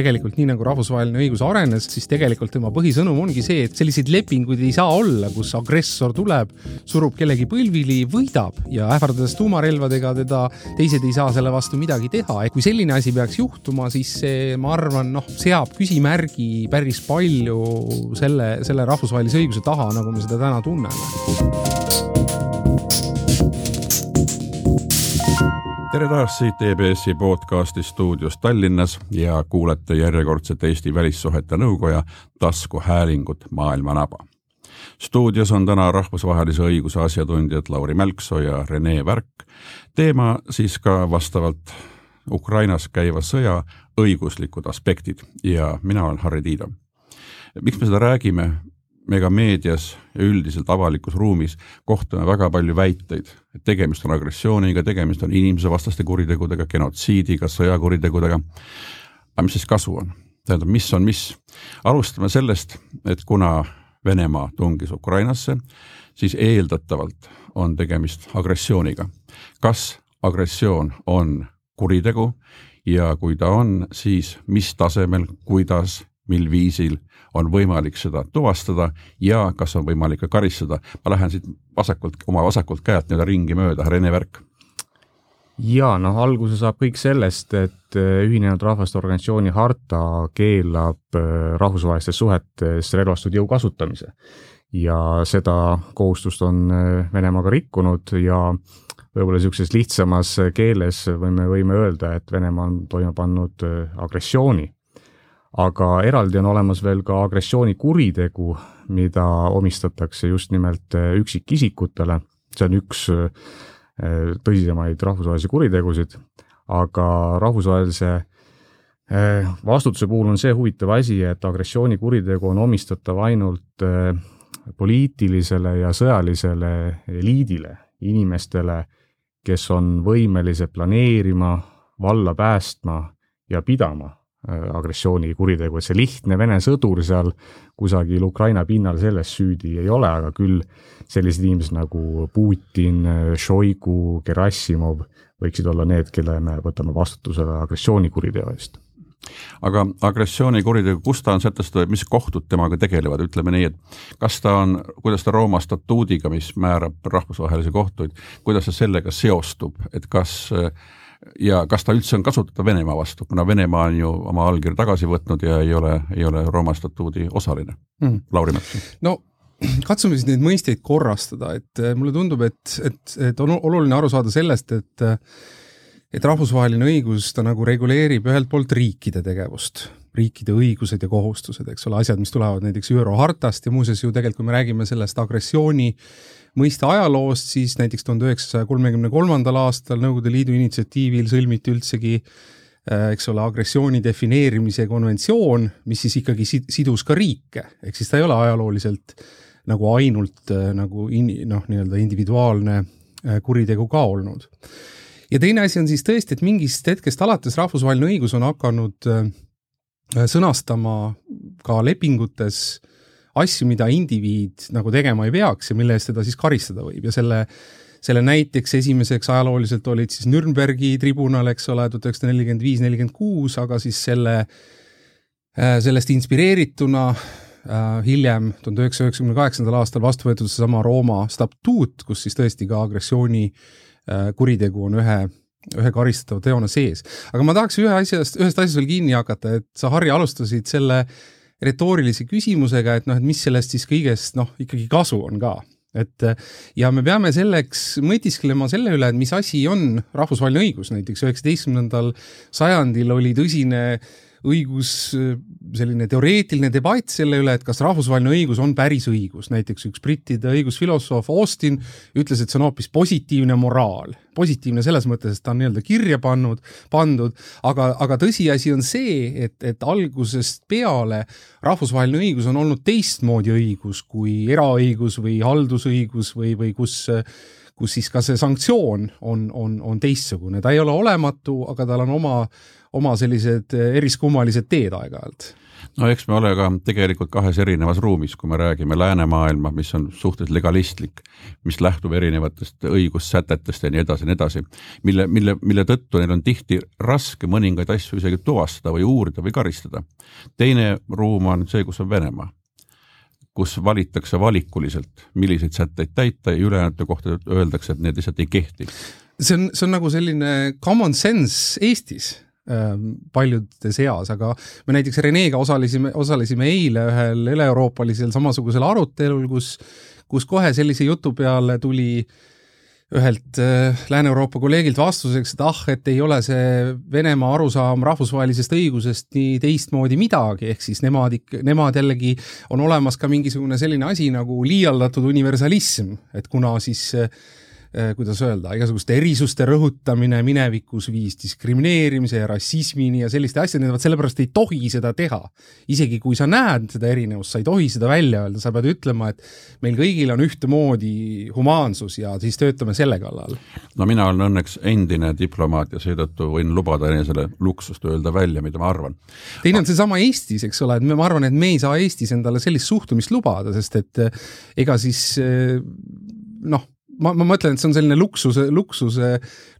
tegelikult nii nagu rahvusvaheline õigus arenes, siis tegelikult tema põhisõnum ongi see, et selliseid lepinguid ei saa olla, kus agressor tuleb, surub kellegi põlvili, võidab ja ähvardades tuumarelvadega teda teised ei saa selle vastu midagi teha. kui selline asi peaks juhtuma, siis see, ma arvan, noh, seab küsimärgi päris palju selle, selle rahvusvahelise õiguse taha, nagu me seda täna tunneme tere taas siit EBS-i podcasti stuudiost Tallinnas ja kuulete järjekordset Eesti Välissuhete Nõukoja taskuhäälingut Maailma naba. stuudios on täna rahvusvahelise õiguse asjatundjad Lauri Mälksoo ja Rene Värk. teema siis ka vastavalt Ukrainas käiva sõja õiguslikud aspektid ja mina olen Harri Tiido. miks me seda räägime, me ka meedias ja üldiselt avalikus ruumis kohtame väga palju väiteid, et tegemist on agressiooniga, tegemist on inimsevastaste kuritegudega, genotsiidiga, sõjakuritegudega. aga mis siis kasu on? tähendab, mis on mis? alustame sellest, et kuna Venemaa tungis Ukrainasse, siis eeldatavalt on tegemist agressiooniga. kas agressioon on kuritegu ja kui ta on, siis mis tasemel, kuidas, mil viisil on võimalik seda tuvastada ja kas on võimalik ka karistada. ma lähen siit vasakult, oma vasakult käelt nii-öelda ringi mööda, Rene Värk. ja noh, alguse saab kõik sellest, et äh, Ühinenud Rahvaste Organisatsiooni harta keelab äh, rahvusvahelistes suhetes relvastatud jõu kasutamise. ja seda kohustust on äh, Venemaa ka rikkunud ja võib-olla niisuguses lihtsamas keeles võime, võime öelda, et Venemaa on toime pannud agressiooni aga eraldi on olemas veel ka agressioonikuritegu, mida omistatakse just nimelt äh, üksikisikutele, see on üks äh, tõsisemaid rahvusvahelisi kuritegusid, aga rahvusvahelise äh, vastutuse puhul on see huvitav asi, et agressioonikuritegu on omistatav ainult poliitilisele ja sõjalisele eliidile, inimestele, kes on võimelised planeerima, valla päästma ja pidama agressioonikuritegu, et see lihtne Vene sõdur seal kusagil Ukraina pinnal selles süüdi ei ole, aga küll sellised inimesed nagu Putin, Šoigu, Gerassimov võiksid olla need, kelle me võtame vastutusele agressioonikuriteo eest. Aga agressioonikuritegu, kus ta on sätestatud, mis kohtud temaga tegelevad, ütleme nii, et kas ta on, kuidas ta Rooma statuudiga, mis määrab rahvusvahelisi kohtuid, kuidas see sellega seostub, et kas äh, ja kas ta üldse on kasutatav Venemaa vastu, kuna Venemaa on ju oma allkirja tagasi võtnud ja ei ole, ei ole Rooma statuudi osaline mm.. Lauri Mets. no katsume siis neid mõisteid korrastada, et eh, mulle tundub, et, et, et on oluline aru saada sellest, et et rahvusvaheline õigus, ta nagu reguleerib ühelt poolt riikide tegevust, riikide õigused ja kohustused, eks ole, asjad, mis tulevad näiteks ÜRO hartast ja muuseas ju tegelikult, kui me räägime sellest agressiooni äh, mõiste ajaloost, siis näiteks tuhande üheksasaja kolmekümne kolmandal aastal Nõukogude Liidu initsiatiivil sõlmiti üldsegi äh, eks ole, agressiooni defineerimise konventsioon, mis siis ikkagi sidus ka riike, ehk siis ta ei ole ajalooliselt nagu ainult äh, nagu in, noh, nii-öelda individuaalne äh, kuritegu ka olnud. ja teine asi on siis tõesti, et mingist hetkest alates rahvusvaheline õigus on hakanud sõnastama ka lepingutes asju, mida indiviid nagu tegema ei peaks ja mille eest teda siis karistada võib ja selle selle näiteks esimeseks ajalooliselt olid siis Nürnbergi tribunal, eks ole, tuhat üheksasada nelikümmend viis, nelikümmend kuus, aga siis selle, äh, sellest inspireerituna äh, hiljem, tuhande üheksasaja üheksakümne kaheksandal aastal vastu võetud seesama Rooma statuut, kus siis tõesti ka agressiooni äh, kuritegu on ühe ühe karistatava teona sees. aga ma tahaks ühe asjast, ühest asjast veel kinni hakata, et sa, Harri, alustasid selle äh, retoorilise küsimusega, et noh, et mis sellest siis kõigest noh, ikkagi kasu on ka. Et ja me peame selleks mõtisklema selle üle, et mis asi on rahvusvaheline õigus, näiteks üheksateistkümnendal sajandil oli tõsine õigus, selline teoreetiline debatt selle üle, et kas rahvusvaheline õigus on päris õigus, näiteks üks brittide õigusfilosoof Austin ütles, et see on hoopis positiivne moraal. positiivne selles mõttes, et ta on nii-öelda kirja pannud, pandud, aga, aga tõsiasi on see, et, et algusest peale rahvusvaheline õigus on olnud teistmoodi õigus kui eraõigus või haldusõigus või, või kus kus siis ka see sanktsioon on, on, on teistsugune, ta ei ole olematu, aga tal on oma, oma sellised eriskummalised teed aeg-ajalt. No eks me ole ka tegelikult kahes erinevas ruumis, kui me räägime läänemaailma, mis on suhteliselt legalistlik, mis lähtub erinevatest õigussätetest ja nii edasi ja nii edasi, mille, mille, mille tõttu neil on tihti raske mõningaid asju isegi tuvastada või uurida või karistada. teine ruum on see, kus on Venemaa kus valitakse valikuliselt, milliseid sätteid täita ja ülejäänute kohta öeldakse, et need lihtsalt ei kehti. see on, see on nagu selline common sense Eestis Ähm, paljude seas, aga me näiteks Renega osalesime, osalesime eile ühel üle-euroopalisel samasugusel arutelul, kus, kus kohe sellise jutu peale tuli ühelt äh, Lääne-Euroopa kolleegilt vastuseks, et ah, et ei ole see Venemaa arusaam rahvusvahelisest õigusest nii teistmoodi midagi, ehk siis nemad ikka, nemad jällegi, on olemas ka mingisugune selline asi nagu liialdatud universalism, et kuna siis äh, kuidas öelda, igasuguste erisuste rõhutamine minevikus viis diskrimineerimise ja rassismini ja selliste asjadeni, vot sellepärast ei tohi seda teha. isegi kui sa näed seda erinevust, sa ei tohi seda välja öelda, sa pead ütlema, et meil kõigil on ühtemoodi humaansus ja siis töötame selle kallal. no mina olen õnneks endine diplomaat ja seetõttu võin lubada enesele luksust öelda välja, mida ma arvan. teine on seesama Eestis, eks ole, et ma arvan, et me ei saa Eestis endale sellist suhtumist lubada, sest et ega siis noh ma, ma mõtlen, et see on selline luksuse, luksuse,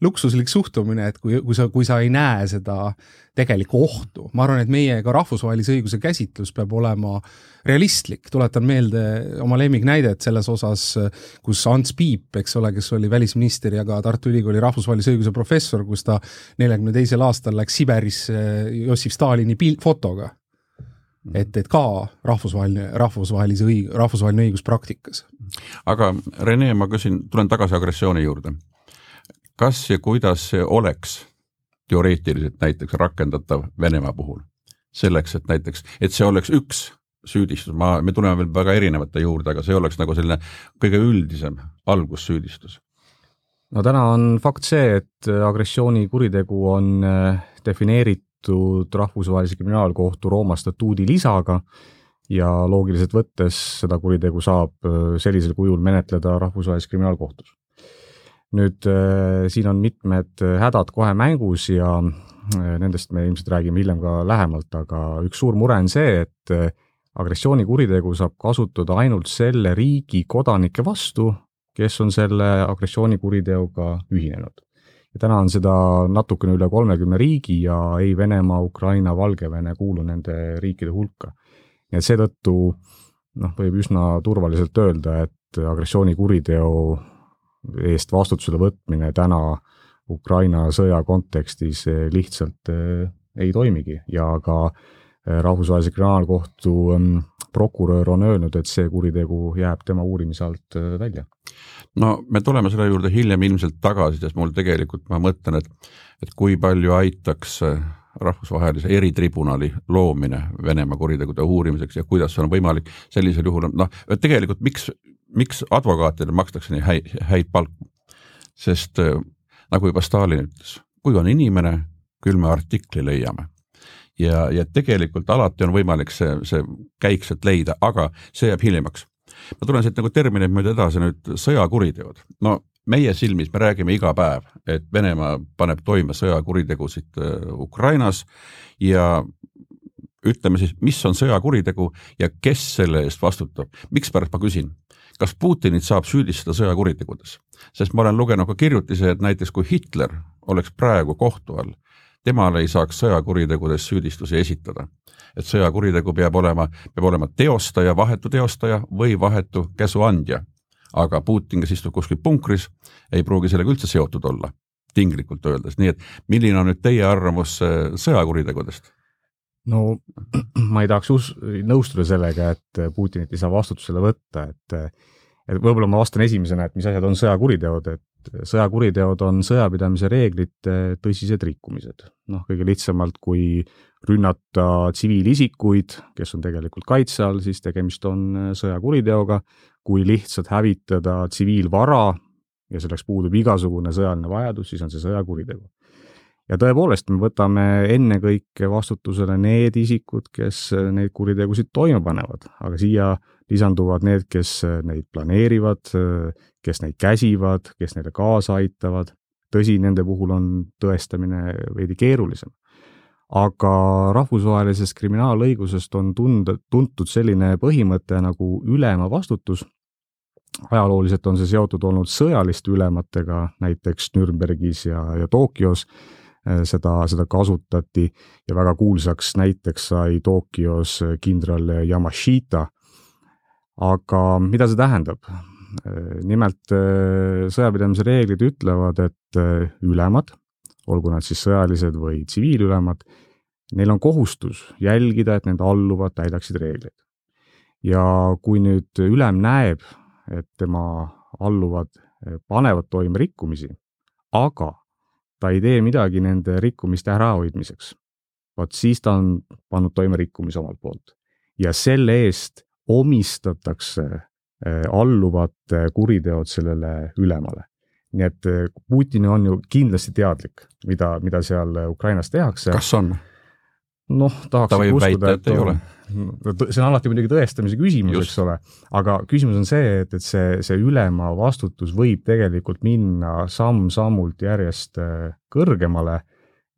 luksuslik suhtumine, et kui, kui sa, kui sa ei näe seda tegelikku ohtu, ma arvan, et meie ka rahvusvahelise õiguse käsitlus peab olema realistlik, tuletan meelde oma lemmiknäidet selles osas, kus Ants Piip, eks ole, kes oli välisminister ja ka Tartu Ülikooli rahvusvahelise õiguse professor, kus ta neljakümne teisel aastal läks Siberisse Jossif Stalini pilt, fotoga. Et, et ka rahvusvaheline, rahvusvahelise õig-, rahvusvaheline õigus praktikas. aga Rene, ma küsin, tulen tagasi agressiooni juurde. kas ja kuidas see oleks teoreetiliselt näiteks rakendatav Venemaa puhul? selleks, et näiteks, et see oleks üks süüdistus, ma, me tuleme veel väga erinevate juurde, aga see oleks nagu selline kõige üldisem algussüüdistus no täna on fakt see, et agressioonikuritegu on äh, defineeritud seotud Rahvusvahelise Kriminaalkohtu Rooma statuudi lisaga ja loogiliselt võttes seda kuritegu saab äh, sellisel kujul menetleda Rahvusvahelises Kriminaalkohtus. nüüd äh, siin on mitmed hädad kohe mängus ja äh, nendest me ilmselt räägime hiljem ka lähemalt, aga üks suur mure on see, et agressioonikuritegu saab kasutada ainult selle riigi kodanike vastu, kes on selle agressioonikuriteoga ühinenud ja täna on seda natukene üle kolmekümne riigi ja ei Venemaa, Ukraina, Valgevene kuulu nende riikide hulka. nii et seetõttu noh, võib üsna turvaliselt öelda, et agressioonikuriteo eest vastutusele võtmine täna Ukraina sõja kontekstis lihtsalt eh, ei toimigi ja ka eh, Rahvusvahelise Kriminaalkohtu mm, prokurör on öelnud, et see kuritegu jääb tema uurimise alt välja. No me tuleme selle juurde hiljem ilmselt tagasi, sest mul tegelikult, ma mõtlen, et, et kui palju aitaks äh, rahvusvahelise eritribunali loomine Venemaa kuritegude uurimiseks ja kuidas on võimalik sellisel juhul, noh, tegelikult miks, miks advokaatidele makstakse nii häid, häid palku? sest äh, nagu juba Stalin ütles, kui on inimene, küll me artikli leiame ja, ja tegelikult alati on võimalik see, see käik sealt leida, aga see jääb hiljemaks. Ma tulen siit nagu termineid mööda edasi nüüd sõjakuriteod. no meie silmis me räägime iga päev, et Venemaa paneb toime sõjakuritegusid äh, Ukrainas ja ütleme siis, mis on sõjakuritegu ja kes selle eest vastutab. mikspärast ma küsin, kas Putinit saab süüdistada sõjakuritegudes? sest ma olen lugenud ka kirjutisi, et näiteks kui Hitler oleks praegu kohtu all, temale ei saaks sõjakuritegudes süüdistusi esitada. et sõjakuritegu peab olema, peab olema teostaja, vahetu teostaja või vahetu käsuandja. aga Putin, kes istub kuskil punkris, ei pruugi sellega üldse seotud olla, tinglikult öeldes, nii et milline on nüüd teie arvamus äh, sõjakuritegudest? no ma ei tahaks us-, nõustuda sellega, et Putinit ei saa vastutusele võtta, et et võib-olla ma vastan esimesena, et mis asjad on sõjakuriteod, et sõjakuriteod on sõjapidamise reeglite tõsised rikkumised. noh, kõige lihtsamalt, kui rünnata tsiviilisikuid, kes on tegelikult kaitse all, siis tegemist on äh, sõjakuriteoga. kui lihtsalt hävitada tsiviilvara ja selleks puudub igasugune sõjaline vajadus, siis on see sõjakuritegu. ja tõepoolest, me võtame ennekõike vastutusele need isikud, kes äh, neid kuritegusid toime panevad, aga siia lisanduvad need, kes äh, neid planeerivad, kes neid käsivad, kes neile kaasa aitavad. tõsi, nende puhul on tõestamine veidi keerulisem. aga rahvusvahelisest kriminaalõigusest on tunda, tuntud selline põhimõte nagu ülema vastutus. ajalooliselt on see seotud olnud sõjaliste ülematega, näiteks Nürnbergis ja, ja Tokyos Äh, seda, seda kasutati ja väga kuulsaks näiteks sai Tokyos kindral Yamashita. aga mida see tähendab? Äh, nimelt äh, sõjapidamise reeglid ütlevad, et ülemad, olgu nad siis sõjalised või tsiviilülemad, neil on kohustus jälgida, et nende alluvad täidaksid reegleid. ja kui nüüd ülem näeb, et tema alluvad panevad toime rikkumisi, aga ta ei tee midagi nende rikkumiste ärahoidmiseks. vot siis ta on pannud toime rikkumise omalt poolt ja selle eest omistatakse eh, alluvate kuriteod sellele ülemale. nii et eh, Putin on ju kindlasti teadlik, mida, mida seal Ukrainas tehakse. kas on? noh, tahaks ta väita, et ei ole see on alati muidugi tõestamise küsimus, eks ole, aga küsimus on see, et, et see, see ülema vastutus võib tegelikult minna samm-sammult järjest kõrgemale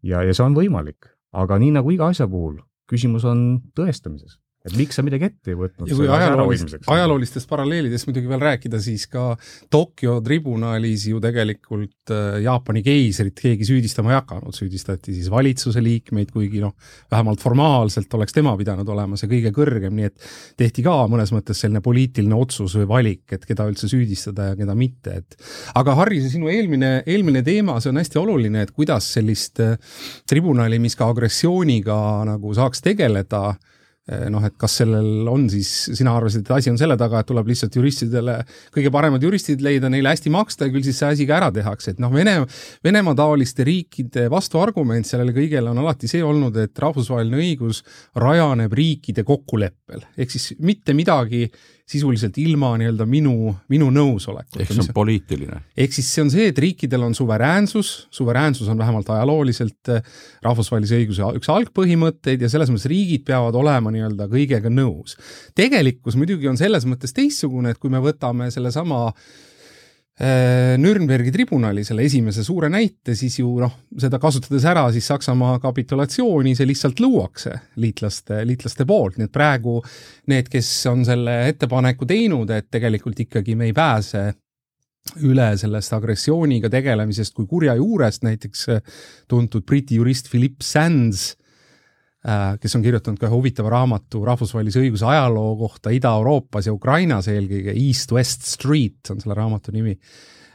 ja, ja see on võimalik, aga nii nagu iga asja puhul, küsimus on tõestamises et miks sa midagi ette ei võtnud? ja kui ajaloolist, ajaloolistest paralleelidest muidugi veel rääkida, siis ka Tokyo tribunalis ju tegelikult äh, Jaapani keisrit keegi süüdistama ei hakanud, süüdistati siis valitsuse liikmeid, kuigi noh, vähemalt formaalselt oleks tema pidanud olema see kõige kõrgem, nii et tehti ka mõnes mõttes selline poliitiline otsus või valik, et keda üldse süüdistada ja keda mitte, et aga Harri, see sinu eelmine, eelmine teema, see on hästi oluline, et kuidas sellist äh, tribunali, mis ka agressiooniga nagu saaks tegeleda noh, et kas sellel on siis, sina arvasid, et asi on selle taga, et tuleb lihtsalt juristidele kõige paremad juristid leida, neile hästi maksta ja küll siis see asi ka ära tehakse, et noh, Vene, Venemaa taoliste riikide vastuargument sellele kõigele on alati see olnud, et rahvusvaheline õigus rajaneb riikide kokkuleppel, ehk siis mitte midagi sisuliselt ilma nii-öelda minu, minu nõusolekuta. ehk see on poliitiline. ehk siis see on see, et riikidel on suveräänsus, suveräänsus on vähemalt ajalooliselt äh, rahvusvahelise õiguse üks algpõhimõtteid ja selles mõttes riigid peavad olema nii-öelda kõigega nõus. tegelikkus muidugi on selles mõttes teistsugune, et kui me võtame sellesama äh, Äh, Nürnbergi tribunali selle esimese suure näite, siis ju noh, seda kasutades ära siis Saksamaa kapitulatsiooni, see lihtsalt luuakse liitlaste, liitlaste poolt, nii et praegu need, kes on selle ettepaneku teinud, et tegelikult ikkagi me ei pääse üle sellest agressiooniga tegelemisest kui kurja juurest, näiteks tuntud Briti jurist Philip Sands Äh, kes on kirjutanud ka ühe huvitava raamatu rahvusvahelise õiguse ajaloo kohta Ida-Euroopas ja Ukrainas eelkõige, East-West Street on selle raamatu nimi.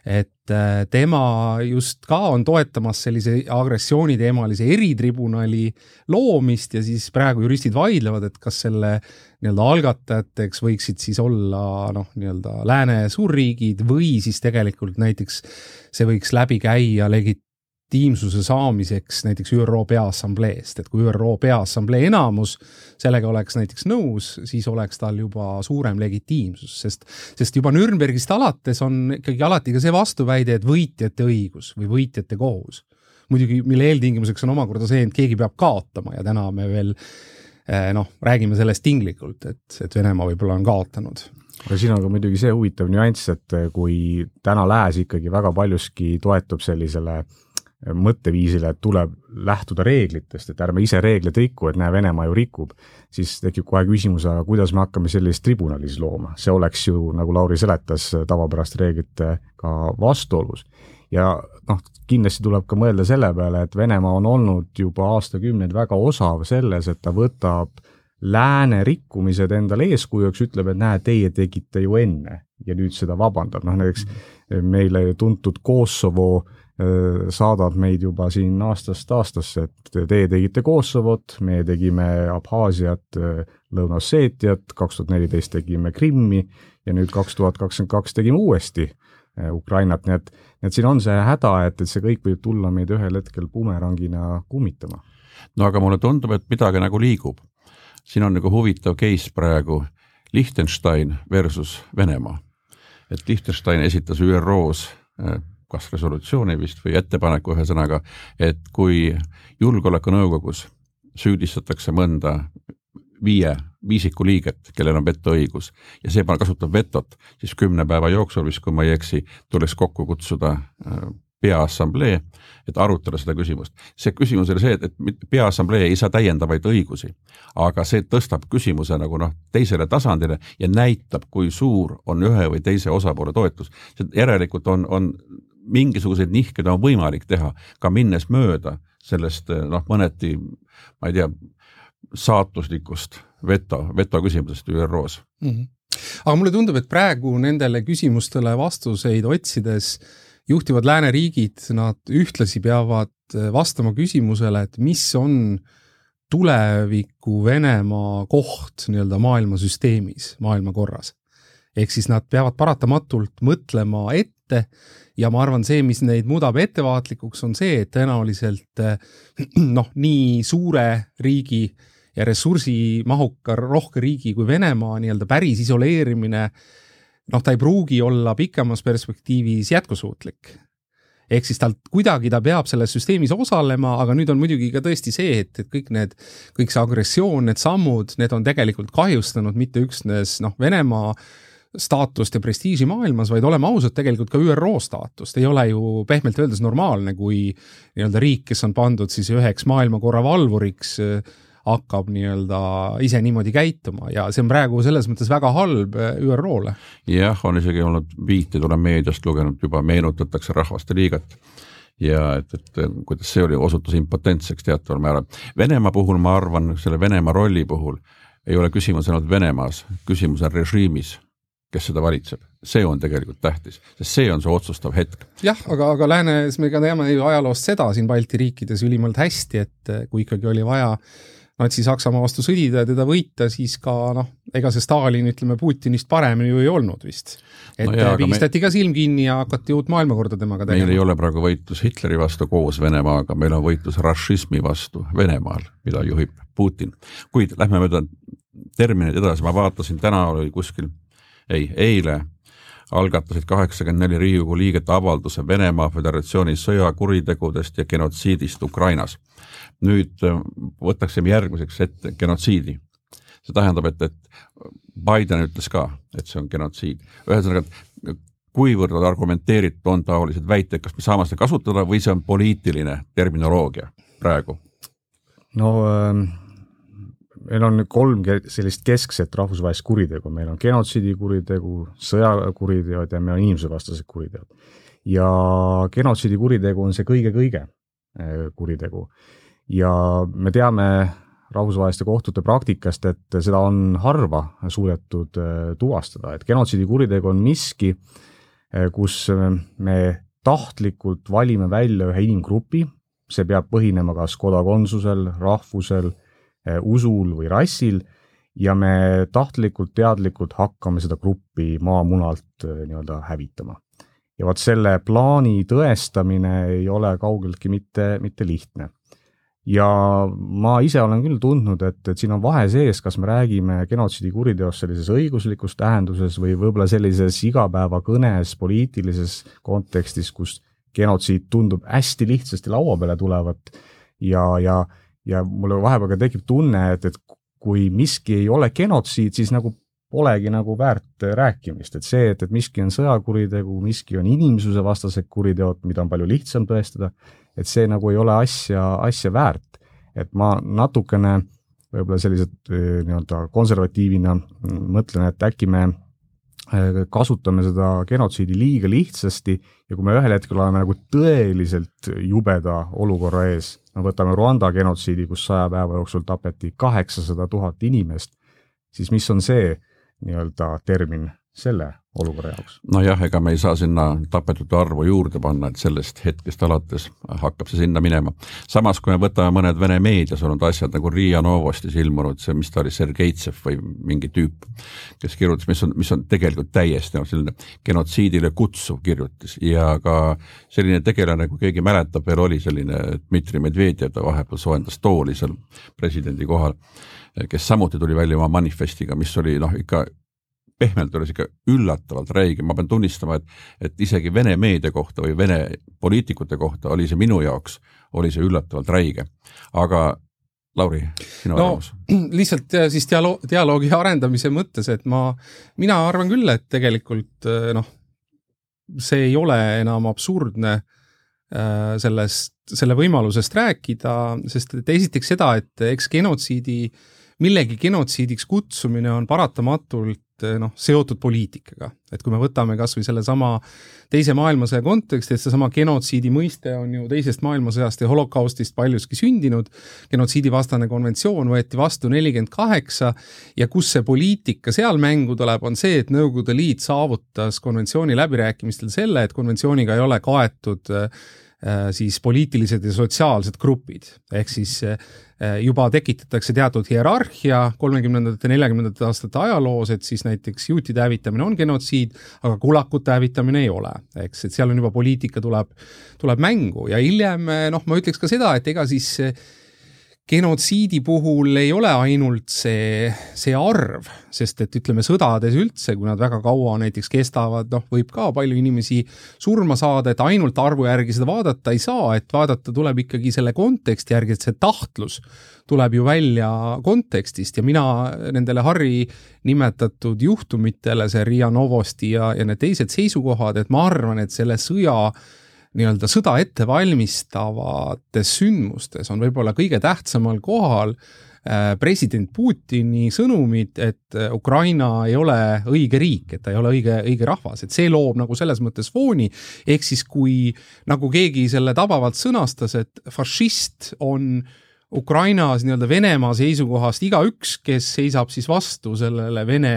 et äh, tema just ka on toetamas sellise agressiooniteemalise eritribunali loomist ja siis praegu juristid vaidlevad, et kas selle nii-öelda algatajateks võiksid siis olla noh, nii-öelda lääne suurriigid või siis tegelikult näiteks see võiks läbi käia legit-, legitiimsuse saamiseks näiteks ÜRO Peaassambleest, et kui ÜRO Peaassamblee enamus sellega oleks näiteks nõus, siis oleks tal juba suurem legitiimsus, sest, sest juba Nürnbergist alates on ikkagi alati ka see vastuväide, et võitjate õigus või võitjate kohus. muidugi, mille eeltingimuseks on omakorda see, et keegi peab kaotama ja täna me veel eh, noh, räägime sellest tinglikult, et, et Venemaa võib-olla on kaotanud aga siin on ka muidugi see huvitav nüanss, et kui täna Lääs ikkagi väga paljuski toetub sellisele äh, mõtteviisile, et tuleb lähtuda reeglitest, et ärme ise reegleid riku, et näe, Venemaa ju rikub, siis tekib kohe küsimus, aga kuidas me hakkame sellist tribunali siis looma, see oleks ju, nagu Lauri seletas, tavapäraste reeglitega vastuolus. ja noh, kindlasti tuleb ka mõelda selle peale, et Venemaa on olnud juba aastakümneid väga osav selles, et ta võtab lääne rikkumised endale eeskujuks, ütleb, et näe, teie tegite ju enne ja nüüd seda vabandab, noh näiteks meile tuntud Kosovo Äh, saadab meid juba siin aastast aastasse, et teie tegite Kosovot, meie tegime Abhaasiat, Lõuna-Osseetiat, kaks tuhat neliteist tegime Krimmi ja nüüd kaks tuhat kakskümmend kaks tegime uuesti Ukrainat, nii et, et siin on see häda, et, et see kõik võib tulla meid ühel hetkel bumerangina kummitama. no aga mulle tundub, et midagi nagu liigub. siin on nagu huvitav case praegu, Liechtenstein versus Venemaa. et Liechtenstein esitas ÜRO-s kas resolutsiooni vist või ettepaneku ühesõnaga, et kui Julgeolekunõukogus süüdistatakse mõnda viie viisiku liiget, kellel on vetoõigus ja see kasutab vetot, siis kümne päeva jooksul vist, kui ma ei eksi, tuleks kokku kutsuda äh, peaassamblee, et arutada seda küsimust. see küsimus oli see, et, et peaassamblee ei saa täiendavaid õigusi, aga see tõstab küsimuse nagu noh, teisele tasandile ja näitab, kui suur on ühe või teise osapoole toetus. järelikult on, on mingisuguseid nihkeid on võimalik teha, ka minnes mööda sellest noh, mõneti ma ei tea, saatuslikust veto, veto küsimusest ÜRO-s mm. -hmm. aga mulle tundub, et praegu nendele küsimustele vastuseid otsides juhtivad lääneriigid, nad ühtlasi peavad vastama küsimusele, et mis on tuleviku Venemaa koht nii-öelda maailmasüsteemis, maailmakorras. ehk siis nad peavad paratamatult mõtlema ette ja ma arvan, see, mis neid muudab ettevaatlikuks, on see, et tõenäoliselt noh, nii suure riigi ja ressursimahuka rohke riigi kui Venemaa nii-öelda päris isoleerimine, noh, ta ei pruugi olla pikemas perspektiivis jätkusuutlik. Ehk siis talt kuidagi ta peab selles süsteemis osalema, aga nüüd on muidugi ka tõesti see, et, et kõik need, kõik see agressioon, need sammud, need on tegelikult kahjustanud mitte üksnes noh, Venemaa staatust ja prestiiži maailmas, vaid oleme ausad, tegelikult ka ÜRO staatust ei ole ju pehmelt öeldes normaalne, kui nii-öelda riik, kes on pandud siis üheks maailmakorra valvuriks, hakkab nii-öelda ise niimoodi käituma ja see on praegu selles mõttes väga halb ÜRO-le. jah, on isegi olnud viiteid, olen meediast lugenud juba, meenutatakse Rahvaste Liigat ja et, et kuidas see oli, osutus impotentseks teataval määral. Venemaa puhul ma arvan, selle Venemaa rolli puhul ei ole küsimus ainult Venemaas, küsimus on režiimis kes seda valitseb, see on tegelikult tähtis, sest see on see otsustav hetk. jah, aga, aga läänes me ka teame ju ajaloost seda siin Balti riikides ülimalt hästi, et kui ikkagi oli vaja Natsi-Saksamaa vastu sõdida ja teda võita, siis ka noh, ega see Stalin, ütleme Putinist parem ju ei olnud vist. et no pigistati me... ka silm kinni ja hakati uut maailmakorda temaga tegema. meil ei ole praegu võitlus Hitleri vastu koos Venemaaga, meil on võitlus rašismi vastu Venemaal, mida juhib Putin. kuid lähme mööda termineid edasi, ma vaatasin, täna oli kuskil ei, eile algatasid kaheksakümmend neli Riigikogu liiget avalduse Venemaa Föderatsiooni sõjakuritegudest ja genotsiidist Ukrainas. nüüd äh, võtaksime järgmiseks ette genotsiidi. see tähendab, et, et Biden ütles ka, et see on genotsiid. ühesõnaga, kuivõrd argumenteeritud on taolised väited, kas me saame seda kasutada või see on poliitiline terminoloogia praegu? no äh meil on kolm sellist keskset rahvusvahelist kuritegu, meil on genotsiidikuritegu, sõjakuriteod ja meil on inimsusevastased kuriteod. ja genotsiidikuritegu on see kõige-kõige eh, kuritegu. ja me teame rahvusvaheliste kohtute praktikast, et seda on harva suudetud eh, tuvastada, et genotsiidikuritegu on miski, eh, kus me tahtlikult valime välja ühe inimgrupi, see peab põhinema kas kodakondsusel, rahvusel usul või rassil ja me tahtlikult, teadlikult hakkame seda gruppi maamunalt eh, nii-öelda hävitama. ja vot selle plaani tõestamine ei ole kaugeltki mitte, mitte lihtne. ja ma ise olen küll tundnud, et, et siin on vahe sees, kas me räägime genotsiidikuriteost sellises õiguslikus tähenduses või võib-olla sellises igapäevakõnes, poliitilises kontekstis, kus genotsiid tundub hästi lihtsasti laua peale tulevat ja, ja ja mulle vahepeal ka tekib tunne, et, et kui miski ei ole genotsiid, siis nagu polegi nagu väärt rääkimist, et see, et, et miski on sõjakuritegu, miski on inimsusevastased kuriteod, mida on palju lihtsam tõestada, et see nagu ei ole asja, asja väärt. et ma natukene võib-olla sellise eh, nii-öelda konservatiivina mõtlen, et äkki me eh, kasutame seda genotsiidi liiga lihtsasti ja kui me ühel hetkel oleme nagu tõeliselt jubeda olukorra ees, no võtame Rwanda genotsiidi, kus saja päeva jooksul tapeti kaheksasada tuhat inimest, siis mis on see nii-öelda termin selle olukorra jaoks? nojah, ega me ei saa sinna tapetute arvu juurde panna, et sellest hetkest alates hakkab see sinna minema. samas, kui me võtame mõned Vene meedias olnud asjad nagu Riia Novostis ilmunud, see, mis ta oli, Sergeitsev või mingi tüüp, kes kirjutas, mis on, mis on tegelikult täiesti noh, selline genotsiidile kutsuv kirjutis ja ka selline tegelane, kui keegi mäletab, veel oli selline Dmitri Medvedjev, ta vahepeal soojendas tooli seal presidendi kohal, kes samuti tuli välja oma manifestiga, mis oli noh, ikka pehmelt öeldes ikka üllatavalt räige, ma pean tunnistama, et, et isegi Vene meedia kohta või Vene poliitikute kohta oli see minu jaoks, oli see üllatavalt räige. aga Lauri, sinu no, arvamus? lihtsalt siis dialoog, dialoogi arendamise mõttes, et ma, mina arvan küll, et tegelikult noh, see ei ole enam absurdne äh, sellest, selle võimalusest rääkida, sest et esiteks seda, et eks genotsiidi, millegi genotsiidiks kutsumine on paratamatult noh, seotud poliitikaga. et kui me võtame kas või sellesama teise maailmasõja konteksti, et seesama genotsiidi mõiste on ju teisest maailmasõjast ja holokaustist paljuski sündinud, genotsiidivastane konventsioon võeti vastu nelikümmend kaheksa ja kus see poliitika seal mängu tuleb, on see, et Nõukogude Liit saavutas konventsiooni läbirääkimistel selle, et konventsiooniga ei ole kaetud Äh, siis poliitilised ja sotsiaalsed grupid, ehk siis äh, juba tekitatakse teatud hierarhia kolmekümnendate, neljakümnendate aastate ajaloos, et siis näiteks juutide hävitamine on genotsiid, aga kulakute hävitamine ei ole, eks, et seal on juba poliitika tuleb, tuleb mängu. Ja hiljem noh, ma ütleks ka seda, et ega siis genotsiidi puhul ei ole ainult see, see arv, sest et ütleme, sõdades üldse, kui nad väga kaua näiteks kestavad, noh, võib ka palju inimesi surma saada, et ainult arvu järgi seda vaadata ei saa, et vaadata tuleb ikkagi selle konteksti järgi, et see tahtlus tuleb ju välja kontekstist. Ja mina nendele Harri nimetatud juhtumitele, see Riia Novosti ja, ja need teised seisukohad, et ma arvan, et selle sõja nii-öelda sõda ettevalmistavates sündmustes on võib-olla kõige tähtsamal kohal äh, president Putini sõnumid, et äh, Ukraina ei ole õige riik, et ta ei ole õige, õige rahvas, et see loob nagu selles mõttes fooni, ehk siis kui nagu keegi selle tabavalt sõnastas, et fašist on Ukrainas nii-öelda Venemaa seisukohast igaüks, kes seisab siis vastu sellele Vene,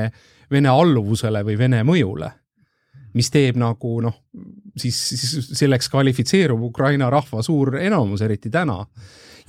Vene alluvusele või Vene mõjule. Mis teeb nagu noh, siis, siis selleks kvalifitseerub Ukraina rahva suur enamus, eriti täna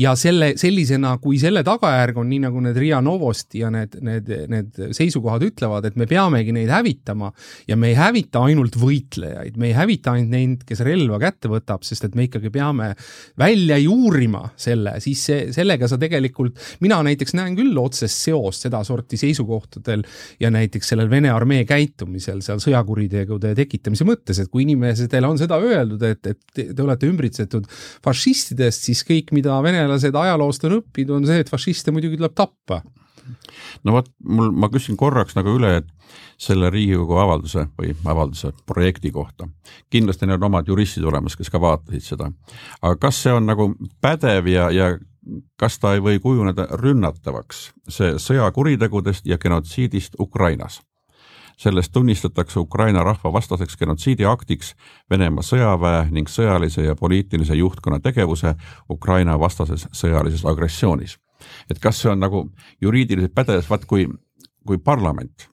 ja selle, sellisena, kui selle tagajärg on nii, nagu need Riia Novosti ja need, need, need seisukohad ütlevad, et me peamegi neid hävitama ja me ei hävita ainult võitlejaid, me ei hävita ainult neid, kes relva kätte võtab, sest et me ikkagi peame välja juurima selle, siis see, sellega sa tegelikult, mina näiteks näen küll otsest seost sedasorti seisukohtadel ja näiteks sellel Vene armee käitumisel seal sõjakuritegude tekitamise mõttes, et kui inimestele on seda öeldud, et, et te, te olete ümbritsetud fašistidest, siis kõik, mida Vene venelased ajaloost on õppinud, on see, et fašiste muidugi tuleb tappa. no vot, mul, ma küsin korraks nagu üle, et selle Riigikogu avalduse või avalduse projekti kohta. kindlasti neil on omad juristid olemas, kes ka vaatasid seda. aga kas see on nagu pädev ja, ja kas ta ei või kujuneda rünnatavaks, see sõjakuritegudest ja genotsiidist Ukrainas? Sellest tunnistatakse Ukraina rahva vastaseks genotsiidiaktiks Venemaa sõjaväe ning sõjalise ja poliitilise juhtkonna tegevuse Ukraina vastases sõjalises agressioonis. et kas see on nagu juriidiliselt pädev, vaat kui, kui parlament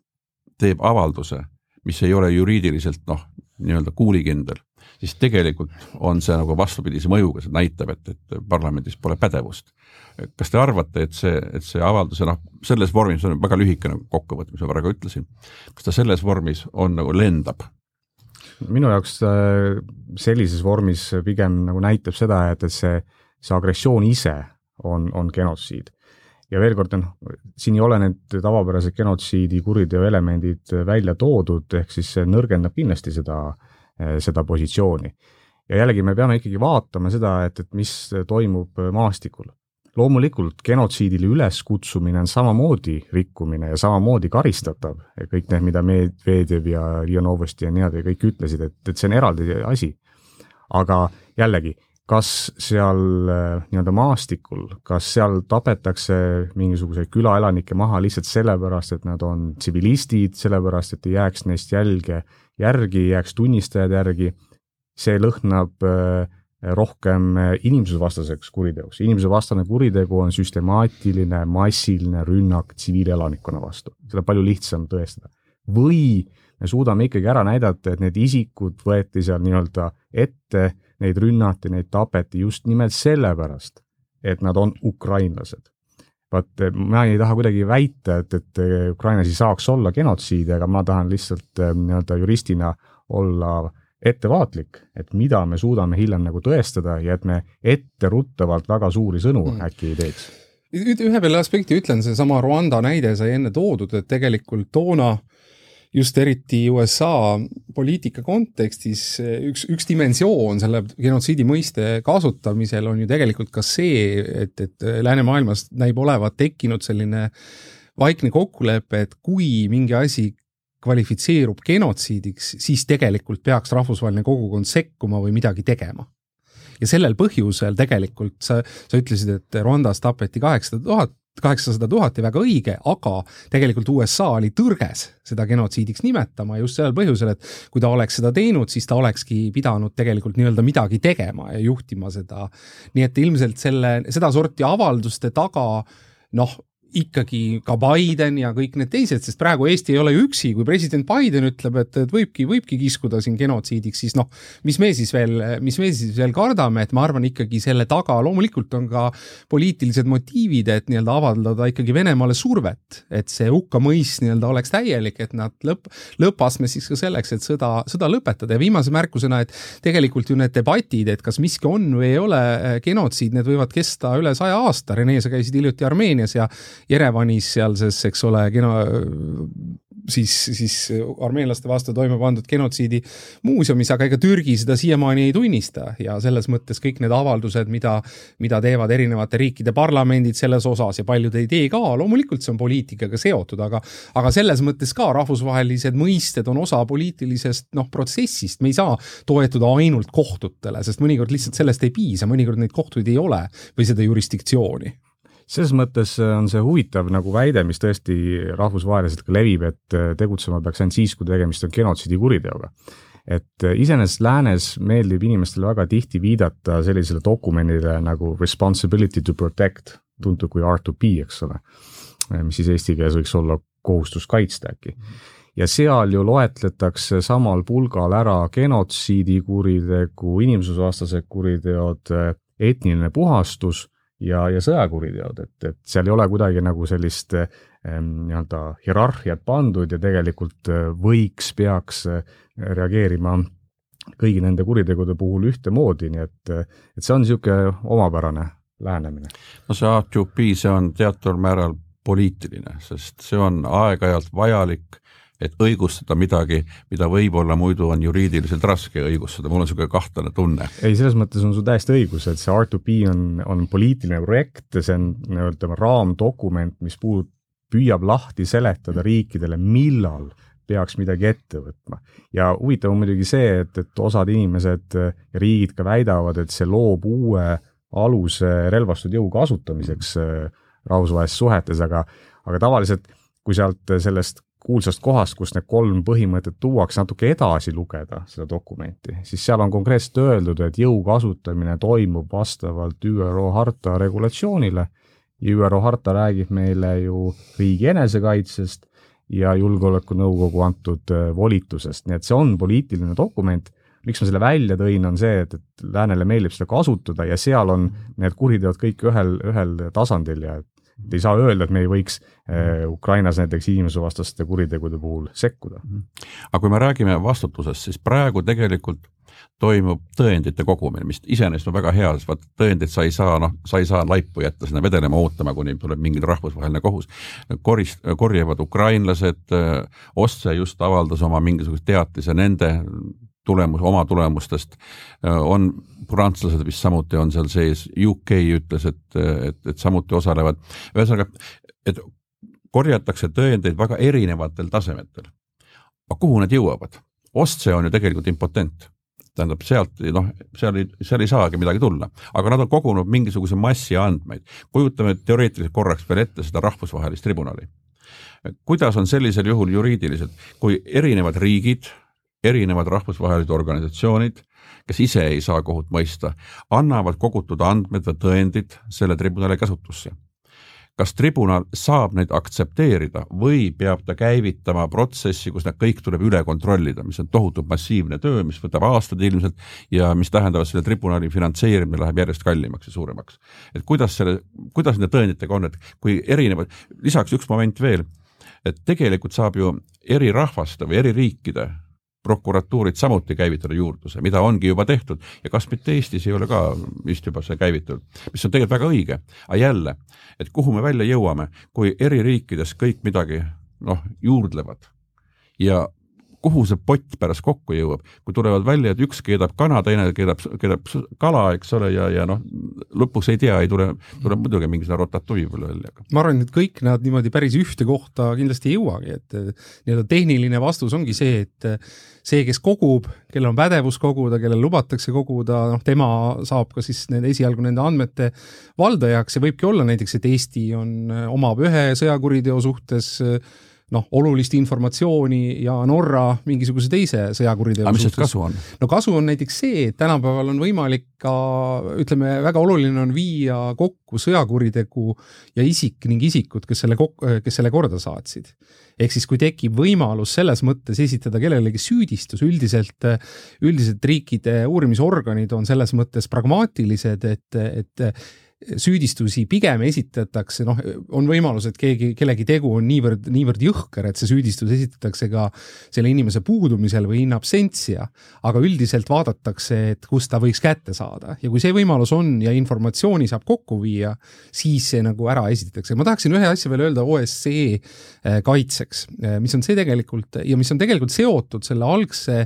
teeb avalduse, mis ei ole juriidiliselt noh, nii-öelda kuulikindel, siis tegelikult on see nagu vastupidise mõjuga, see näitab, et, et parlamendis pole pädevust. kas te arvate, et see, et see avalduse noh, selles vormis on väga lühikene kokkuvõte, mis ma praegu ütlesin, kas ta selles vormis on nagu lendab? minu jaoks äh, sellises vormis pigem nagu näitab seda, et, et see, see agressioon ise on, on genotsiid ja veel kord, noh, siin ei ole need tavapärased genotsiidi kuriteo elemendid välja toodud, ehk siis see nõrgendab kindlasti seda äh, seda positsiooni. ja jällegi me peame ikkagi vaatama seda, et, et mis toimub maastikul. loomulikult genotsiidile üleskutsumine on samamoodi rikkumine ja samamoodi karistatav, kõik need, mida Medvedev ja Ria Novosti ja nii edasi kõik ütlesid, et, et see on eraldi asi. aga jällegi, kas seal eh, nii-öelda maastikul, kas seal tapetakse mingisuguseid külaelanikke maha lihtsalt sellepärast, et nad on tsivilistid, sellepärast et ei jääks neist jälge järgi, jääks tunnistajad järgi, see lõhnab äh, rohkem äh, inimsusevastaseks kuriteoks. inimsusevastane kuritegu on süstemaatiline massiline rünnak tsiviilelanikkonna vastu, seda palju lihtsam tõestada. või me suudame ikkagi ära näidata, et need isikud võeti seal nii-öelda ette, neid rünnati, neid tapeti just nimelt sellepärast, et nad on ukrainlased vaat ma ei taha kuidagi väita, et, et Ukrainas ei saaks olla genotsiidi, aga ma tahan lihtsalt eh, nii-öelda juristina olla ettevaatlik, et mida me suudame hiljem nagu tõestada ja et me etteruttavalt väga suuri sõnu mm. äkki ei teeks. ühe veel aspekti ütlen, seesama Rwanda näide sai enne toodud, et tegelikult toona just eriti USA poliitika kontekstis üks, üks dimensioon selle genotsiidi mõiste kasutamisel on ju tegelikult ka see, et, et läänemaailmas näib olevat tekkinud selline vaikne kokkulepe, et kui mingi asi kvalifitseerub genotsiidiks, siis tegelikult peaks rahvusvaheline kogukond sekkuma või midagi tegema. ja sellel põhjusel tegelikult sa, sa ütlesid, et Rwandas tapeti kaheksasada tuhat kaheksasada tuhat ja väga õige, aga tegelikult USA oli tõrges seda genotsiidiks nimetama just sellel põhjusel, et kui ta oleks seda teinud, siis ta olekski pidanud tegelikult nii-öelda midagi tegema ja juhtima seda. nii et ilmselt selle, sedasorti avalduste taga noh, ikkagi ka Biden ja kõik need teised, sest praegu Eesti ei ole ju üksi, kui president Biden ütleb, et, et võibki, võibki kiskuda siin genotsiidiks, siis noh, mis me siis veel, mis me siis veel kardame, et ma arvan ikkagi selle taga loomulikult on ka poliitilised motiivid, et nii-öelda avaldada ikkagi Venemaale survet, et see hukkamõist nii-öelda oleks täielik, et nad lõpp, lõppastmes siis ka selleks, et sõda, sõda lõpetada. Ja viimase märkusena, et tegelikult ju need debatid, et kas miski on või ei ole genotsiid, need võivad kesta üle saja aasta, Rene, sa käisid hiljuti Armeenias ja Jerevanis sealses, eks ole, kino, siis, siis armeenlaste vastu toime pandud genotsiidi muuseumis, aga ega Türgi seda siiamaani ei tunnista. Ja selles mõttes kõik need avaldused, mida, mida teevad erinevate riikide parlamendid selles osas ja paljud ei tee ka, loomulikult see on poliitikaga seotud, aga aga selles mõttes ka rahvusvahelised mõisted on osa poliitilisest noh, protsessist, me ei saa toetuda ainult kohtutele, sest mõnikord lihtsalt sellest ei piisa, mõnikord neid kohtuid ei ole või seda jurisdiktsiooni selles mõttes äh, on see huvitav nagu väide, mis tõesti rahvusvaheliselt ka levib, et äh, tegutsema peaks ainult siis, kui tegemist on genotsiidikuriteoga. et äh, iseenesest läänes meeldib inimestele väga tihti viidata sellisele dokumendile nagu responsibility to protect, tuntud kui R2P, eks ole, mis siis eesti keeles võiks olla kohustus kaitsta äkki ja seal ju loetletakse samal pulgal ära genotsiidikuritegu, inimsusvastased kuriteod, etniline puhastus ja, ja sõjakuriteod, et, et seal ei ole kuidagi nagu sellist ehm, nii-öelda hierarhiat pandud ja tegelikult eh, võiks, peaks eh, reageerima kõigi nende kuritegude puhul ühtemoodi, nii et, et see on niisugune omapärane lähenemine. no see A2P, see on teataval määral poliitiline, sest see on aeg-ajalt vajalik et õigustada midagi, mida võib-olla muidu on juriidiliselt raske õigustada, mul on niisugune kahtlane tunne. ei, selles mõttes on sul täiesti õigus, et see R2P on, on poliitiline projekt, see on nii-öelda raamdokument, mis puudub, püüab lahti seletada riikidele, millal peaks midagi ette võtma. ja huvitav on muidugi see, et, et osad inimesed ja riigid ka väidavad, et see loob uue aluse relvastatud jõu kasutamiseks äh, rahvusvahelistes suhetes, aga, aga tavaliselt kui sealt sellest kuulsast kohast, kus need kolm põhimõtet tuuakse natuke edasi lugeda, seda dokumenti, siis seal on konkreetselt öeldud, et jõu kasutamine toimub vastavalt ÜRO harta regulatsioonile. Ja ÜRO harta räägib meile ju riigi enesekaitsest ja Julgeolekunõukogu antud äh, volitusest, nii et see on poliitiline dokument, miks ma selle välja tõin, on see, et, et läänele meeldib seda kasutada ja seal on need kuriteod kõik ühel, ühel tasandil ja et et ei saa öelda, et me ei võiks äh, Ukrainas näiteks inimsusevastaste kuritegude puhul sekkuda. Aga kui me räägime vastutusest, siis praegu tegelikult toimub tõendite kogumine, mis iseenesest on väga hea, sest vaata tõendeid sa ei saa, noh, sa ei saa laipu jätta sinna vedelema ootama, kuni tuleb mingi rahvusvaheline kohus. korist-, korjavad ukrainlased, äh, Ostse just avaldas oma mingisuguse teatise nende tulemus, oma tulemustest, on prantslased vist samuti on seal sees, UK ütles, et, et, et samuti osalevad, ühesõnaga, et korjatakse tõendeid väga erinevatel tasemetel. aga kuhu need jõuavad? Ostse on ju tegelikult impotent tähendab sealt noh, seal ei, seal ei saagi midagi tulla, aga nad on kogunud mingisuguse massi andmeid. kujutame teoreetiliselt korraks veel ette seda rahvusvahelist tribunali. kuidas on sellisel juhul juriidiliselt, kui erinevad riigid erinevad rahvusvahelised organisatsioonid, kes ise ei saa kohut mõista, annavad kogutud andmed või tõendid selle tribunali käsutusse. kas tribunal saab neid aktsepteerida või peab ta käivitama protsessi, kus need kõik tuleb üle kontrollida, mis on tohutult massiivne töö, mis võtab aastaid ilmselt ja mis tähendab, et selle tribunali finantseerimine läheb järjest kallimaks ja suuremaks. et kuidas selle, kuidas nende tõenditega on, et kui erinevad, lisaks üks moment veel, et tegelikult saab ju eri rahvaste või eri riikide prokuratuurid samuti käivitada juurdluse, mida ongi juba tehtud ja kas mitte Eestis ei ole ka vist juba see käivitatud, mis on tegelikult väga õige. aga jälle, et kuhu me välja jõuame, kui eri riikides kõik midagi noh, juurdlevad ja kuhu see pott pärast kokku jõuab, kui tulevad välja, et üks keedab kana, teine keedab, keedab kala, eks ole, ja, ja noh, lõpuks ei tea, ei tule, tuleb muidugi mingisugune ratatouille välja. ma arvan, et kõik nad niimoodi päris ühte kohta kindlasti ei jõuagi, et nii-öelda tehniline vastus ongi see, et see, kes kogub, kellel on pädevus koguda, kellel lubatakse koguda, noh, tema saab ka siis nende esialgu nende andmete valdajaks ja võibki olla näiteks, et Eesti on, omab ühe sõjakuriteo suhtes äh, noh, olulist informatsiooni ja Norra mingisuguse teise sõjakuriteo aga mis sellest kasu on? no kasu on näiteks see, et tänapäeval on võimalik ka, ütleme, väga oluline on viia kokku sõjakuritegu ja isik ning isikud, kes selle, kes selle korda saatsid. ehk siis, kui tekib võimalus selles mõttes esitada kellelegi süüdistus, üldiselt, üldiselt riikide uurimisorganid on selles mõttes pragmaatilised, et, et süüdistusi pigem esitatakse, noh, on võimalus, et keegi, kellegi tegu on niivõrd, niivõrd jõhker, et see süüdistus esitatakse ka selle inimese puudumisel või in absentia, aga üldiselt vaadatakse, et kust ta võiks kätte saada ja kui see võimalus on ja informatsiooni saab kokku viia, siis see nagu ära esitatakse. ma tahaksin ühe asja veel öelda OSCE eh, kaitseks, eh, mis on see tegelikult ja mis on tegelikult seotud selle algse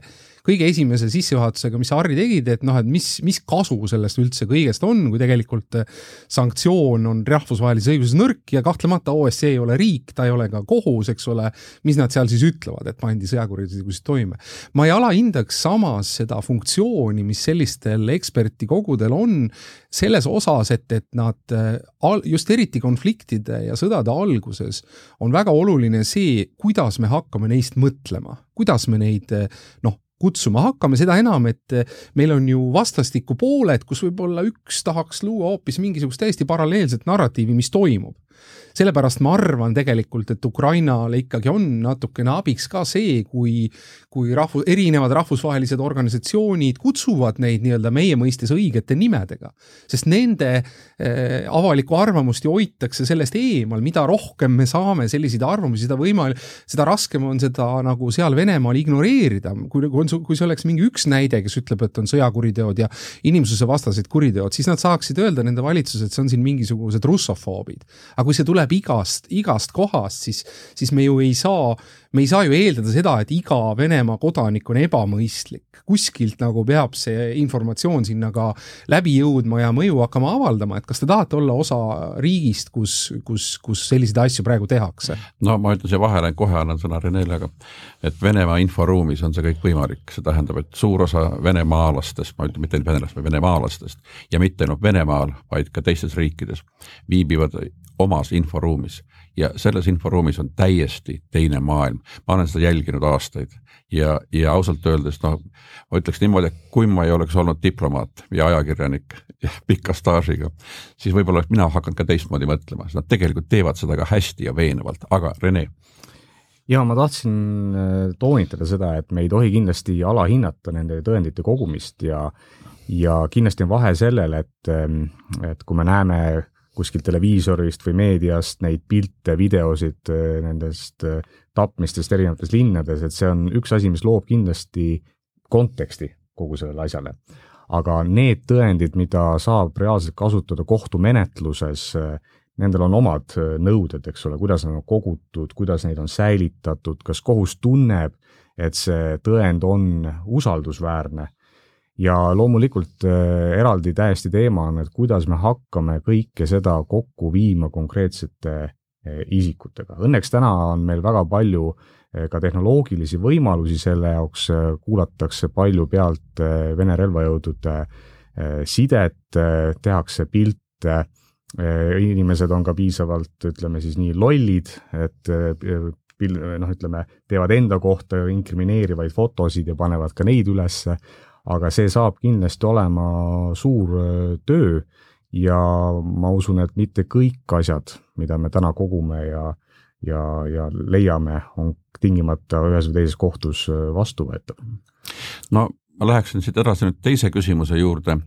kõige esimese sissejuhatusega, mis sa, Harri, tegid, et noh, et mis, mis kasu sellest üldse kõigest on, kui tegelikult eh, sanktsioon on rahvusvahelises õiguses nõrk ja kahtlemata OSCE ei ole riik, ta ei ole ka kohus, eks ole, mis nad seal siis ütlevad, et pandi sõjakuritegusid toime. ma ei alahindaks samas seda funktsiooni, mis sellistel ekspertikogudel on, selles osas, et, et nad eh, just eriti konfliktide ja sõdade alguses on väga oluline see, kuidas me hakkame neist mõtlema, kuidas me neid eh, noh, kutsuma hakkame, seda enam, et eh, meil on ju vastastikku pooled, kus võib-olla üks tahaks luua hoopis mingisugust täiesti paralleelset narratiivi, mis toimub sellepärast ma arvan tegelikult, et Ukrainale ikkagi on natukene abiks ka see, kui, kui rahvu-, erinevad rahvusvahelised organisatsioonid kutsuvad neid nii-öelda meie mõistes õigete nimedega. sest nende äh, avalikku arvamust ju hoitakse sellest eemal, mida rohkem me saame selliseid arvamusi, seda võimal-, seda raskem on seda nagu seal Venemaal ignoreerida, kui, kui on, kui see oleks mingi üks näide, kes ütleb, et on sõjakuriteod ja inimsusevastased kuriteod, siis nad saaksid öelda, nende valitsus, et see on siin mingisugused russofoobid. aga kui see tuleb igast, igast kohast, siis, siis me ju ei saa, me ei saa ju eeldada seda, et iga Venemaa kodanik on ebamõistlik. kuskilt nagu peab see informatsioon sinna ka läbi jõudma ja mõju hakkama avaldama, et kas te tahate olla osa riigist, kus, kus, kus selliseid asju praegu tehakse? no ma ütlen siia vahele, kohe annan sõna Renele, aga et Venemaa inforuumis on see kõik võimalik, see tähendab, et suur osa venemaalastest, ma ütlen mitte ainult venelastest, vaid venemaalastest ja mitte ainult Venemaal, vaid ka teistes riikides viibivad omas inforuumis. Ja selles inforuumis on täiesti teine maailm. ma olen seda jälginud aastaid. Ja, ja ausalt öeldes noh, ma ütleks niimoodi, et kui ma ei oleks olnud diplomaat ja ajakirjanik ja pika staažiga, siis võib-olla oleks mina hakanud ka teistmoodi mõtlema, sest nad tegelikult teevad seda ka hästi ja veenvalt, aga Rene? Ja ma tahtsin äh, toonitada seda, et me ei tohi kindlasti alahinnata nende tõendite kogumist ja ja kindlasti on vahe sellel, et, ähm, et kui me näeme kuskilt televiisorist või meediast neid pilte, videosid äh, nendest äh, tapmistest erinevates linnades, et see on üks asi, mis loob kindlasti konteksti kogu sellele asjale. aga need tõendid, mida saab reaalselt kasutada kohtumenetluses, äh, nendel on omad nõuded, eks ole, kuidas nad on kogutud, kuidas neid on säilitatud, kas kohus tunneb, et see tõend on usaldusväärne ja loomulikult äh, eraldi täiesti teema on, et kuidas me hakkame kõike seda kokku viima konkreetsete äh, isikutega. Õnneks täna on meil väga palju äh, ka tehnoloogilisi võimalusi selle jaoks, kuulatakse palju pealt Vene relvajõudude sidet, tehakse pilte, inimesed on ka piisavalt, ütleme siis nii lollid, et pil-, noh, ütleme, teevad enda kohta inkrimineerivaid fotosid ja panevad ka neid ülesse aga see saab kindlasti olema suur töö ja ma usun, et mitte kõik asjad, mida me täna kogume ja, ja, ja leiame, on tingimata ühes või teises kohtus vastuvõetav. no ma läheksin siit edasi nüüd teise küsimuse juurde.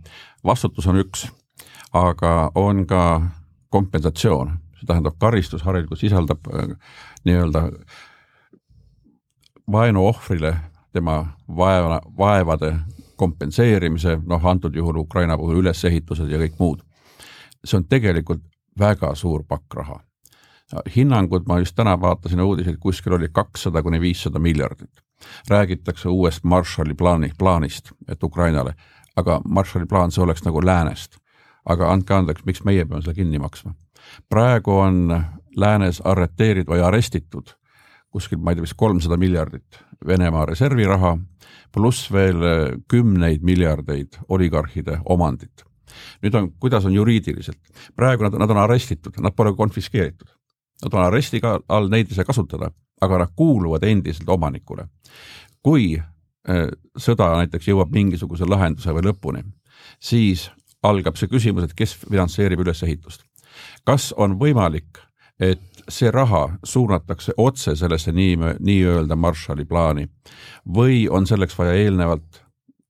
vastutus on üks, aga on ka kompensatsioon, see tähendab karistus harilikult sisaldab nii-öelda vaenu ohvrile tema vaeva, vaevade kompenseerimise, noh antud juhul Ukraina puhul ülesehitused ja kõik muud. see on tegelikult väga suur pakk raha. hinnangud, ma just täna vaatasin uudiseid, kuskil oli kakssada kuni viissada miljardit. räägitakse uuest Marshalli plaani, plaanist, et Ukrainale, aga Marshalli plaan, see oleks nagu läänest. aga andke andeks, miks meie peame selle kinni maksma? praegu on läänes arreteeritud või arestitud kuskil, ma ei tea, vist kolmsada miljardit Venemaa reserviraha, pluss veel kümneid miljardeid oligarhide omandit. nüüd on, kuidas on juriidiliselt, praegu nad, nad on arestitud, nad pole konfiskeeritud. Nad on arestiga all, neid ei saa kasutada, aga nad kuuluvad endiselt omanikule. kui äh, sõda näiteks jõuab mingisuguse lahenduse või lõpuni, siis algab see küsimus, et kes finantseerib ülesehitust. kas on võimalik, et see raha suunatakse otse sellesse nii, nii-öelda Marshalli plaani või on selleks vaja eelnevalt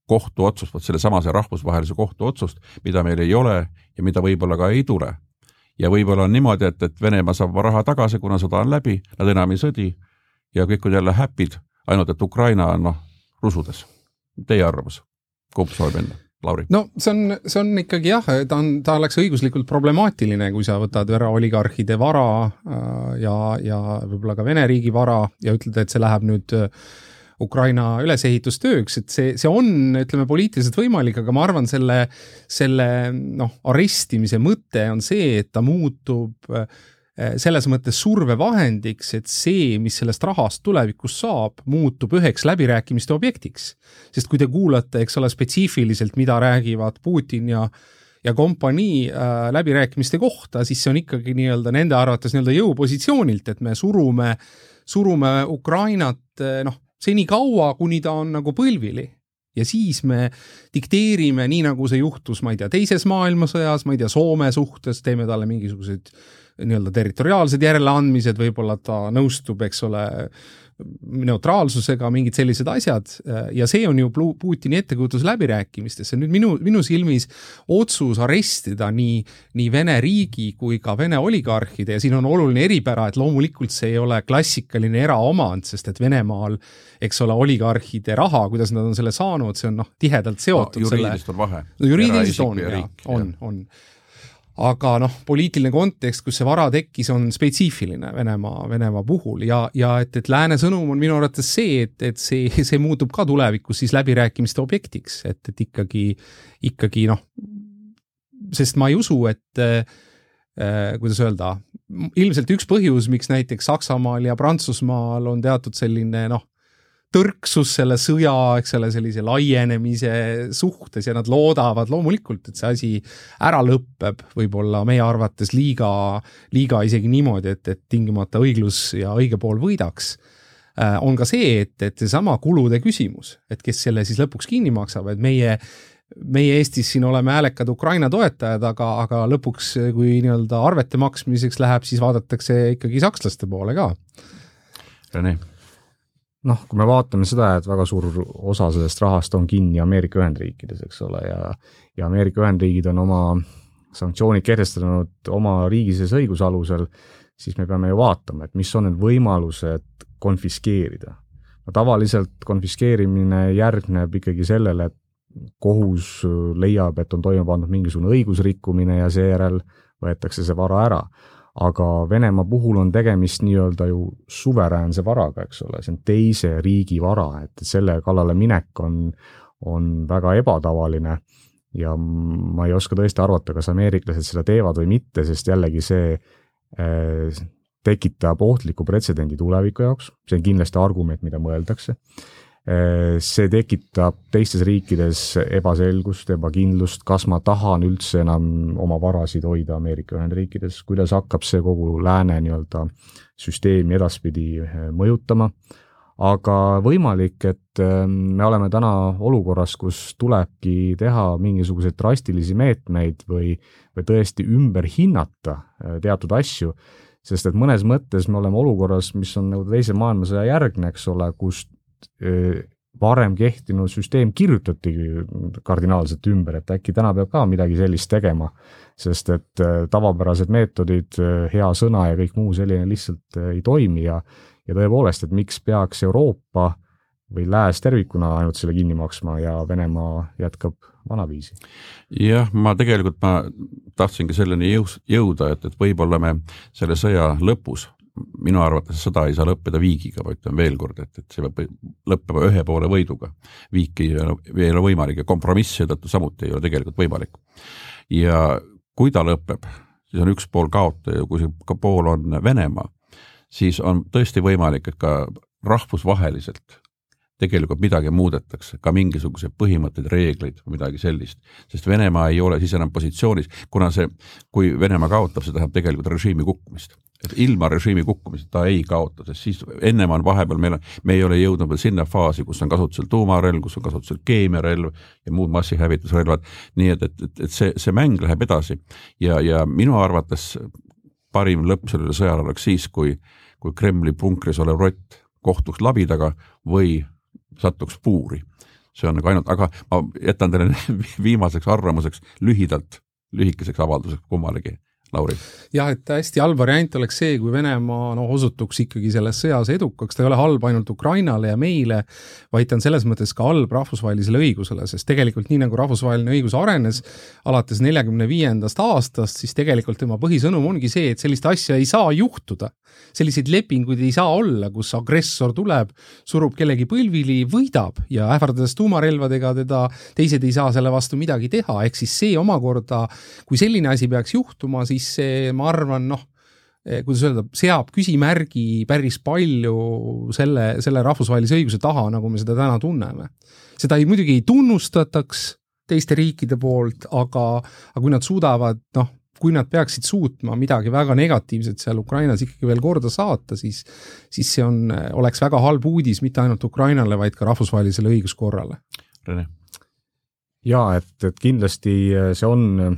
kohtuotsust, vot sellesamase rahvusvahelise kohtu otsust, mida meil ei ole ja mida võib-olla ka ei tule ja võib-olla on niimoodi, et, et Venemaa saab raha tagasi, kuna sõda on läbi, nad enam ei sõdi ja kõik on jälle happy'd, ainult et Ukraina on noh, rusudes. Teie arvamus, kumb soovib enne? Lauri? no see on, see on ikkagi jah, ta on, ta oleks õiguslikult problemaatiline, kui sa võtad ära oligarhide vara äh, ja, ja võib-olla ka Vene riigi vara ja ütled, et see läheb nüüd äh, Ukraina ülesehitustööks, et see, see on, ütleme, poliitiliselt võimalik, aga ma arvan, selle, selle noh, arestimise mõte on see, et ta muutub eh, selles mõttes survevahendiks, et see, mis sellest rahast tulevikus saab, muutub üheks läbirääkimiste objektiks. sest kui te kuulate, eks ole, spetsiifiliselt, mida räägivad Putin ja ja kompanii äh, läbirääkimiste kohta, siis see on ikkagi nii-öelda nende arvates nii-öelda jõupositsioonilt, et me surume, surume Ukrainat äh, noh, senikaua, kuni ta on nagu põlvili ja siis me dikteerime, nii nagu see juhtus, ma ei tea, teises maailmasõjas, ma ei tea, Soome suhtes, teeme talle mingisuguseid nii-öelda territoriaalsed järeleandmised, võib-olla ta nõustub, eks ole, neutraalsusega, mingid sellised asjad ja see on ju Putini ettekujutus läbirääkimistesse. nüüd minu, minu silmis otsus arestida nii, nii Vene riigi kui ka Vene oligarhide ja siin on oluline eripära, et loomulikult see ei ole klassikaline eraomand, sest et Venemaal, eks ole, oligarhide raha, kuidas nad on selle saanud, see on noh, tihedalt seotud no, juriidiliselt selle... on vahe. juriidiliselt on, on, on aga noh, poliitiline kontekst, kus see vara tekkis, on spetsiifiline Venemaa, Venemaa puhul ja, ja et, et lääne sõnum on minu arvates see, et, et see, see muutub ka tulevikus siis läbirääkimiste objektiks, et, et ikkagi, ikkagi noh, sest ma ei usu, et äh, kuidas öelda, ilmselt üks põhjus, miks näiteks Saksamaal ja Prantsusmaal on teatud selline noh, tõrksus selle sõja, eks ole, sellise laienemise suhtes ja nad loodavad loomulikult, et see asi ära lõpeb, võib-olla meie arvates liiga, liiga isegi niimoodi, et, et tingimata õiglus ja õige pool võidaks. Äh, on ka see, et, et seesama kulude küsimus, et kes selle siis lõpuks kinni maksab, et meie meie Eestis siin oleme häälekad Ukraina toetajad, aga, aga lõpuks, kui nii-öelda arvete maksmiseks läheb, siis vaadatakse ikkagi sakslaste poole ka. Rene noh, kui me vaatame seda, et väga suur osa sellest rahast on kinni Ameerika Ühendriikides, eks ole, ja ja Ameerika Ühendriigid on oma sanktsioonid kehtestanud oma riigi sees õiguse alusel, siis me peame ju vaatama, et mis on need võimalused konfiskeerida. no tavaliselt konfiskeerimine järgneb ikkagi sellele, et kohus leiab, et on toime pandud mingisugune õigusrikkumine ja seejärel võetakse see vara ära aga Venemaa puhul on tegemist nii-öelda ju suveräänse varaga, eks ole, see on teise riigi vara, et selle kallale minek on, on väga ebatavaline. Ja ma ei oska tõesti arvata, kas ameeriklased seda teevad või mitte, sest jällegi see äh, tekitab ohtliku pretsedendi tuleviku jaoks, see on kindlasti argument, mida mõeldakse see tekitab teistes riikides ebaselgust, ebakindlust, kas ma tahan üldse enam oma varasid hoida Ameerika Ühendriikides, kuidas hakkab see kogu lääne nii-öelda süsteemi edaspidi äh, mõjutama. aga võimalik, et äh, me oleme täna olukorras, kus tulebki teha mingisuguseid drastilisi meetmeid või, või tõesti ümber hinnata teatud asju, sest et mõnes mõttes me oleme olukorras, mis on nagu teise maailmasõja järgne, eks ole, kus varem kehtinud süsteem kirjutati kardinaalselt ümber, et äkki täna peab ka midagi sellist tegema, sest et tavapärased meetodid, hea sõna ja kõik muu selline lihtsalt ei toimi ja ja tõepoolest, et miks peaks Euroopa või Lääs tervikuna ainult selle kinni maksma ja Venemaa jätkab vanaviisi? jah, ma tegelikult, ma tahtsingi selleni jõus, jõuda, et, et võib-olla me selle sõja lõpus minu arvates sõda ei saa lõppeda viigiga, ma ütlen veel kord, et, et see peab lõppema ühe poole võiduga. viik ei ole, ei ole võimalik ja kompromiss seetõttu samuti ei ole tegelikult võimalik. ja kui ta lõpeb, siis on üks pool kaotaja ja kui see pool on Venemaa, siis on tõesti võimalik, et ka rahvusvaheliselt tegelikult midagi muudetakse, ka mingisuguseid põhimõtteid, reegleid või midagi sellist. sest Venemaa ei ole siis enam positsioonis, kuna see, kui Venemaa kaotab, see tähendab tegelikult režiimi kukkumist. et ilma režiimi kukkumist ta ei kaota, sest siis ennem on vahepeal meil on, me ei ole jõudnud veel sinna faasi, kus on kasutusel tuumarelv, kus on kasutusel keemiarelv ja muud massihävitusrelvad. nii et, et, et, et see, see mäng läheb edasi ja, ja minu arvates parim lõpp sellele sõjale oleks siis, kui, kui Kremli punkris olev rott kohtuks labidaga või satuks puuri. see on nagu ainult, aga ma jätan teile viimaseks arvamuseks lühidalt, lühikeseks avalduseks kummalegi Lauri? jah, et hästi halb variant oleks see, kui Venemaa noh, osutuks ikkagi selles sõjas edukaks, ta ei ole halb ainult Ukrainale ja meile, vaid ta on selles mõttes ka halb rahvusvahelisele õigusele, sest tegelikult nii nagu rahvusvaheline õigus arenes alates neljakümne viiendast aastast, siis tegelikult tema põhisõnum ongi see, et sellist asja ei saa juhtuda. selliseid lepinguid ei saa olla, kus agressor tuleb, surub kellegi põlvili, võidab ja ähvardades tuumarelvadega teda, teised ei saa selle vastu midagi teha, ehk siis see omakorda, kui selline asi peaks juhtuma, siis siis see, ma arvan, noh, eh, kuidas öelda, seab küsimärgi päris palju selle, selle rahvusvahelise õiguse taha, nagu me seda täna tunneme. seda ei, muidugi ei tunnustataks teiste riikide poolt, aga, aga kui nad suudavad, noh, kui nad peaksid suutma midagi väga negatiivset seal Ukrainas ikkagi veel korda saata, siis, siis see on, oleks väga halb uudis mitte ainult Ukrainale, vaid ka rahvusvahelisele õiguskorrale. Rene? jaa, et, et kindlasti see on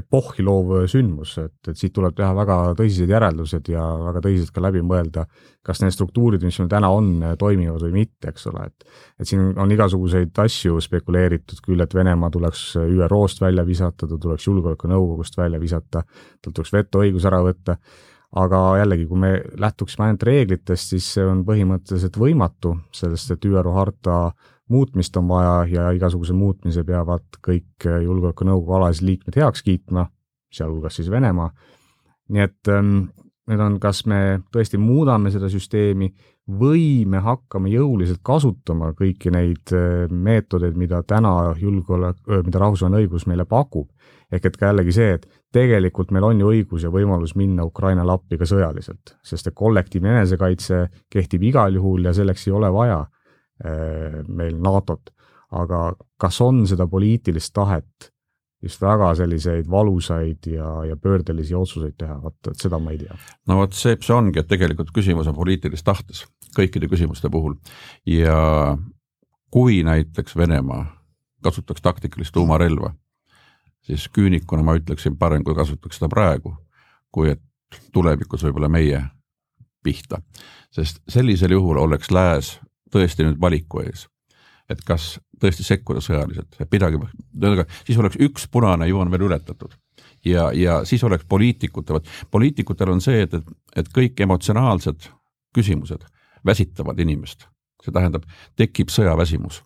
epohhi loov sündmus, et, et siit tuleb teha väga tõsised järeldused ja väga tõsiselt ka läbi mõelda, kas need struktuurid, mis meil täna on, toimivad või mitte, eks ole, et et siin on igasuguseid asju spekuleeritud küll, et Venemaa tuleks ÜRO-st välja visata, ta tuleks Julgeolekunõukogust välja visata, tal tuleks vetoõigus ära võtta, aga jällegi, kui me lähtuksime ainult reeglitest, siis see on põhimõtteliselt võimatu, sellest et ÜRO harta muutmist on vaja ja igasuguse muutmise peavad kõik Julgeolekunõukogu alalised liikmed heaks kiitma, sealhulgas siis Venemaa. nii et ähm, need on, kas me tõesti muudame seda süsteemi või me hakkame jõuliselt kasutama kõiki neid äh, meetodeid, mida täna julgeolek, mida rahvusvaheline õigus meile pakub. ehk et ka jällegi see, et tegelikult meil on ju õigus ja võimalus minna Ukrainale appi ka sõjaliselt, sest et kollektiivne enesekaitse kehtib igal juhul ja selleks ei ole vaja Äh, meil NATO-t, aga kas on seda poliitilist tahet just väga selliseid valusaid ja, ja pöördelisi otsuseid teha, vot, seda ma ei tea. no vot, see, see ongi, et tegelikult küsimus on poliitilises tahtes kõikide küsimuste puhul ja kui näiteks Venemaa kasutaks taktikalist tuumarelva, siis küünikuna ma ütleksin parem, kui kasutaks seda praegu, kui et tulevikus võib-olla meie pihta. sest sellisel juhul oleks lääs tõesti nüüd valiku ees. et kas tõesti sekkuda sõjaliselt, midagi, ühesõnaga siis oleks üks punane joon veel ületatud. Ja, ja siis oleks poliitikutel, poliitikutel on see, et, et, et kõik emotsionaalsed küsimused väsitavad inimest, see tähendab, tekib sõjaväsimus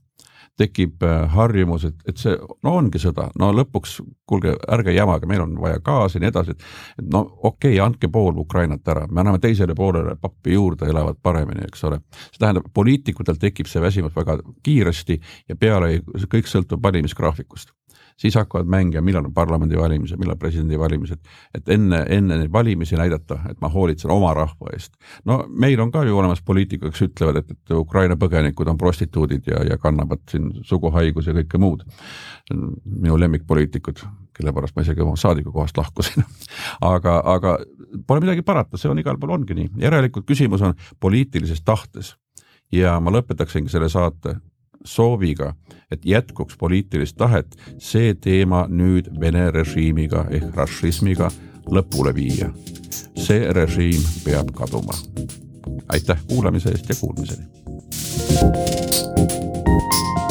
tekib äh, harjumus, et, et see, no ongi sõda, no lõpuks kuulge, ärge jamage, meil on vaja gaasi ja nii edasi, et no okei okay,, andke pool Ukrainat ära, me anname teisele poolele pappi juurde, elavad paremini, eks ole. see tähendab, poliitikutel tekib see väsimus väga kiiresti ja peale kõik sõltub valimisgraafikust siis hakkavad mängima, millal on parlamendivalimised, millal presidendivalimised, et enne, enne neid valimisi näidata, et ma hoolitsen oma rahva eest. no meil on ka ju olemas poliitikud, kes ütlevad, et, et Ukraina põgenikud on prostituudid ja, ja kannavad siin suguhaigusi ja kõike muud. minu lemmikpoliitikud, kelle pärast ma isegi oma saadikukohast lahkusin aga, aga pole midagi parata, see on igal pool ongi nii, järelikult küsimus on poliitilises tahtes ja ma lõpetaksingi selle saate sooviga, et jätkuks poliitilist tahet see teema nüüd Vene režiimiga ehk rašismiga lõpule viia. see režiim peab kaduma. aitäh kuulamise eest ja kuulmiseni. thank you